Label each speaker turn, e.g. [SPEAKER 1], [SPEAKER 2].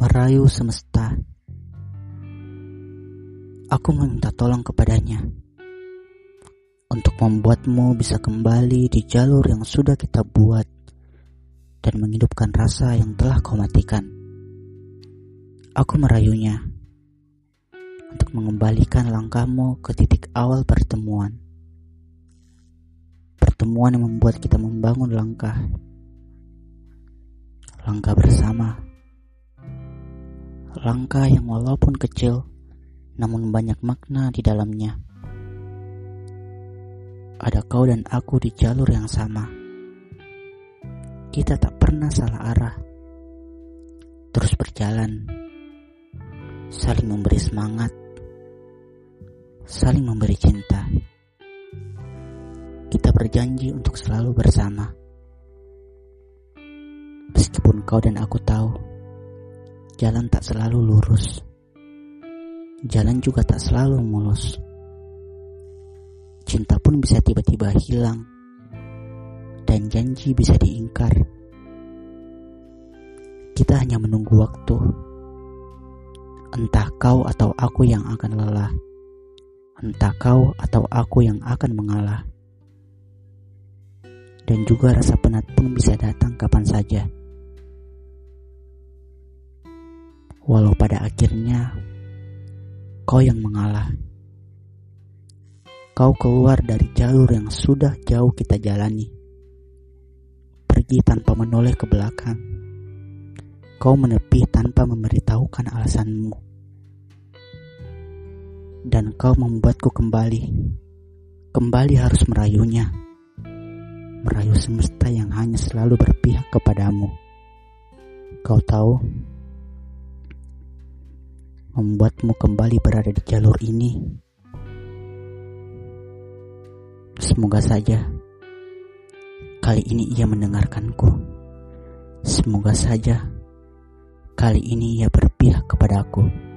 [SPEAKER 1] merayu semesta. Aku meminta tolong kepadanya untuk membuatmu bisa kembali di jalur yang sudah kita buat dan menghidupkan rasa yang telah kau matikan. Aku merayunya untuk mengembalikan langkahmu ke titik awal pertemuan. Pertemuan yang membuat kita membangun langkah. Langkah bersama. Langkah yang walaupun kecil, namun banyak makna di dalamnya. Ada kau dan aku di jalur yang sama. Kita tak pernah salah arah. Terus berjalan, saling memberi semangat, saling memberi cinta. Kita berjanji untuk selalu bersama. Meskipun kau dan aku tahu, jalan tak selalu lurus. Jalan juga tak selalu mulus. Cinta pun bisa tiba-tiba hilang, dan janji bisa diingkar. Kita hanya menunggu waktu. Entah kau atau aku yang akan lelah. Entah kau atau aku yang akan mengalah. Dan juga rasa penat pun bisa datang kapan saja. Walau pada akhirnya kau yang mengalah. Kau keluar dari jalur yang sudah jauh kita jalani. Pergi tanpa menoleh ke belakang. Kau menepi tanpa memberitahukan alasanmu. Dan kau membuatku kembali. Kembali harus merayunya. Merayu semesta yang hanya selalu berpihak kepadamu. Kau tahu, membuatmu kembali berada di jalur ini. Semoga saja kali ini ia mendengarkanku. Semoga saja kali ini ia berpihak kepadaku.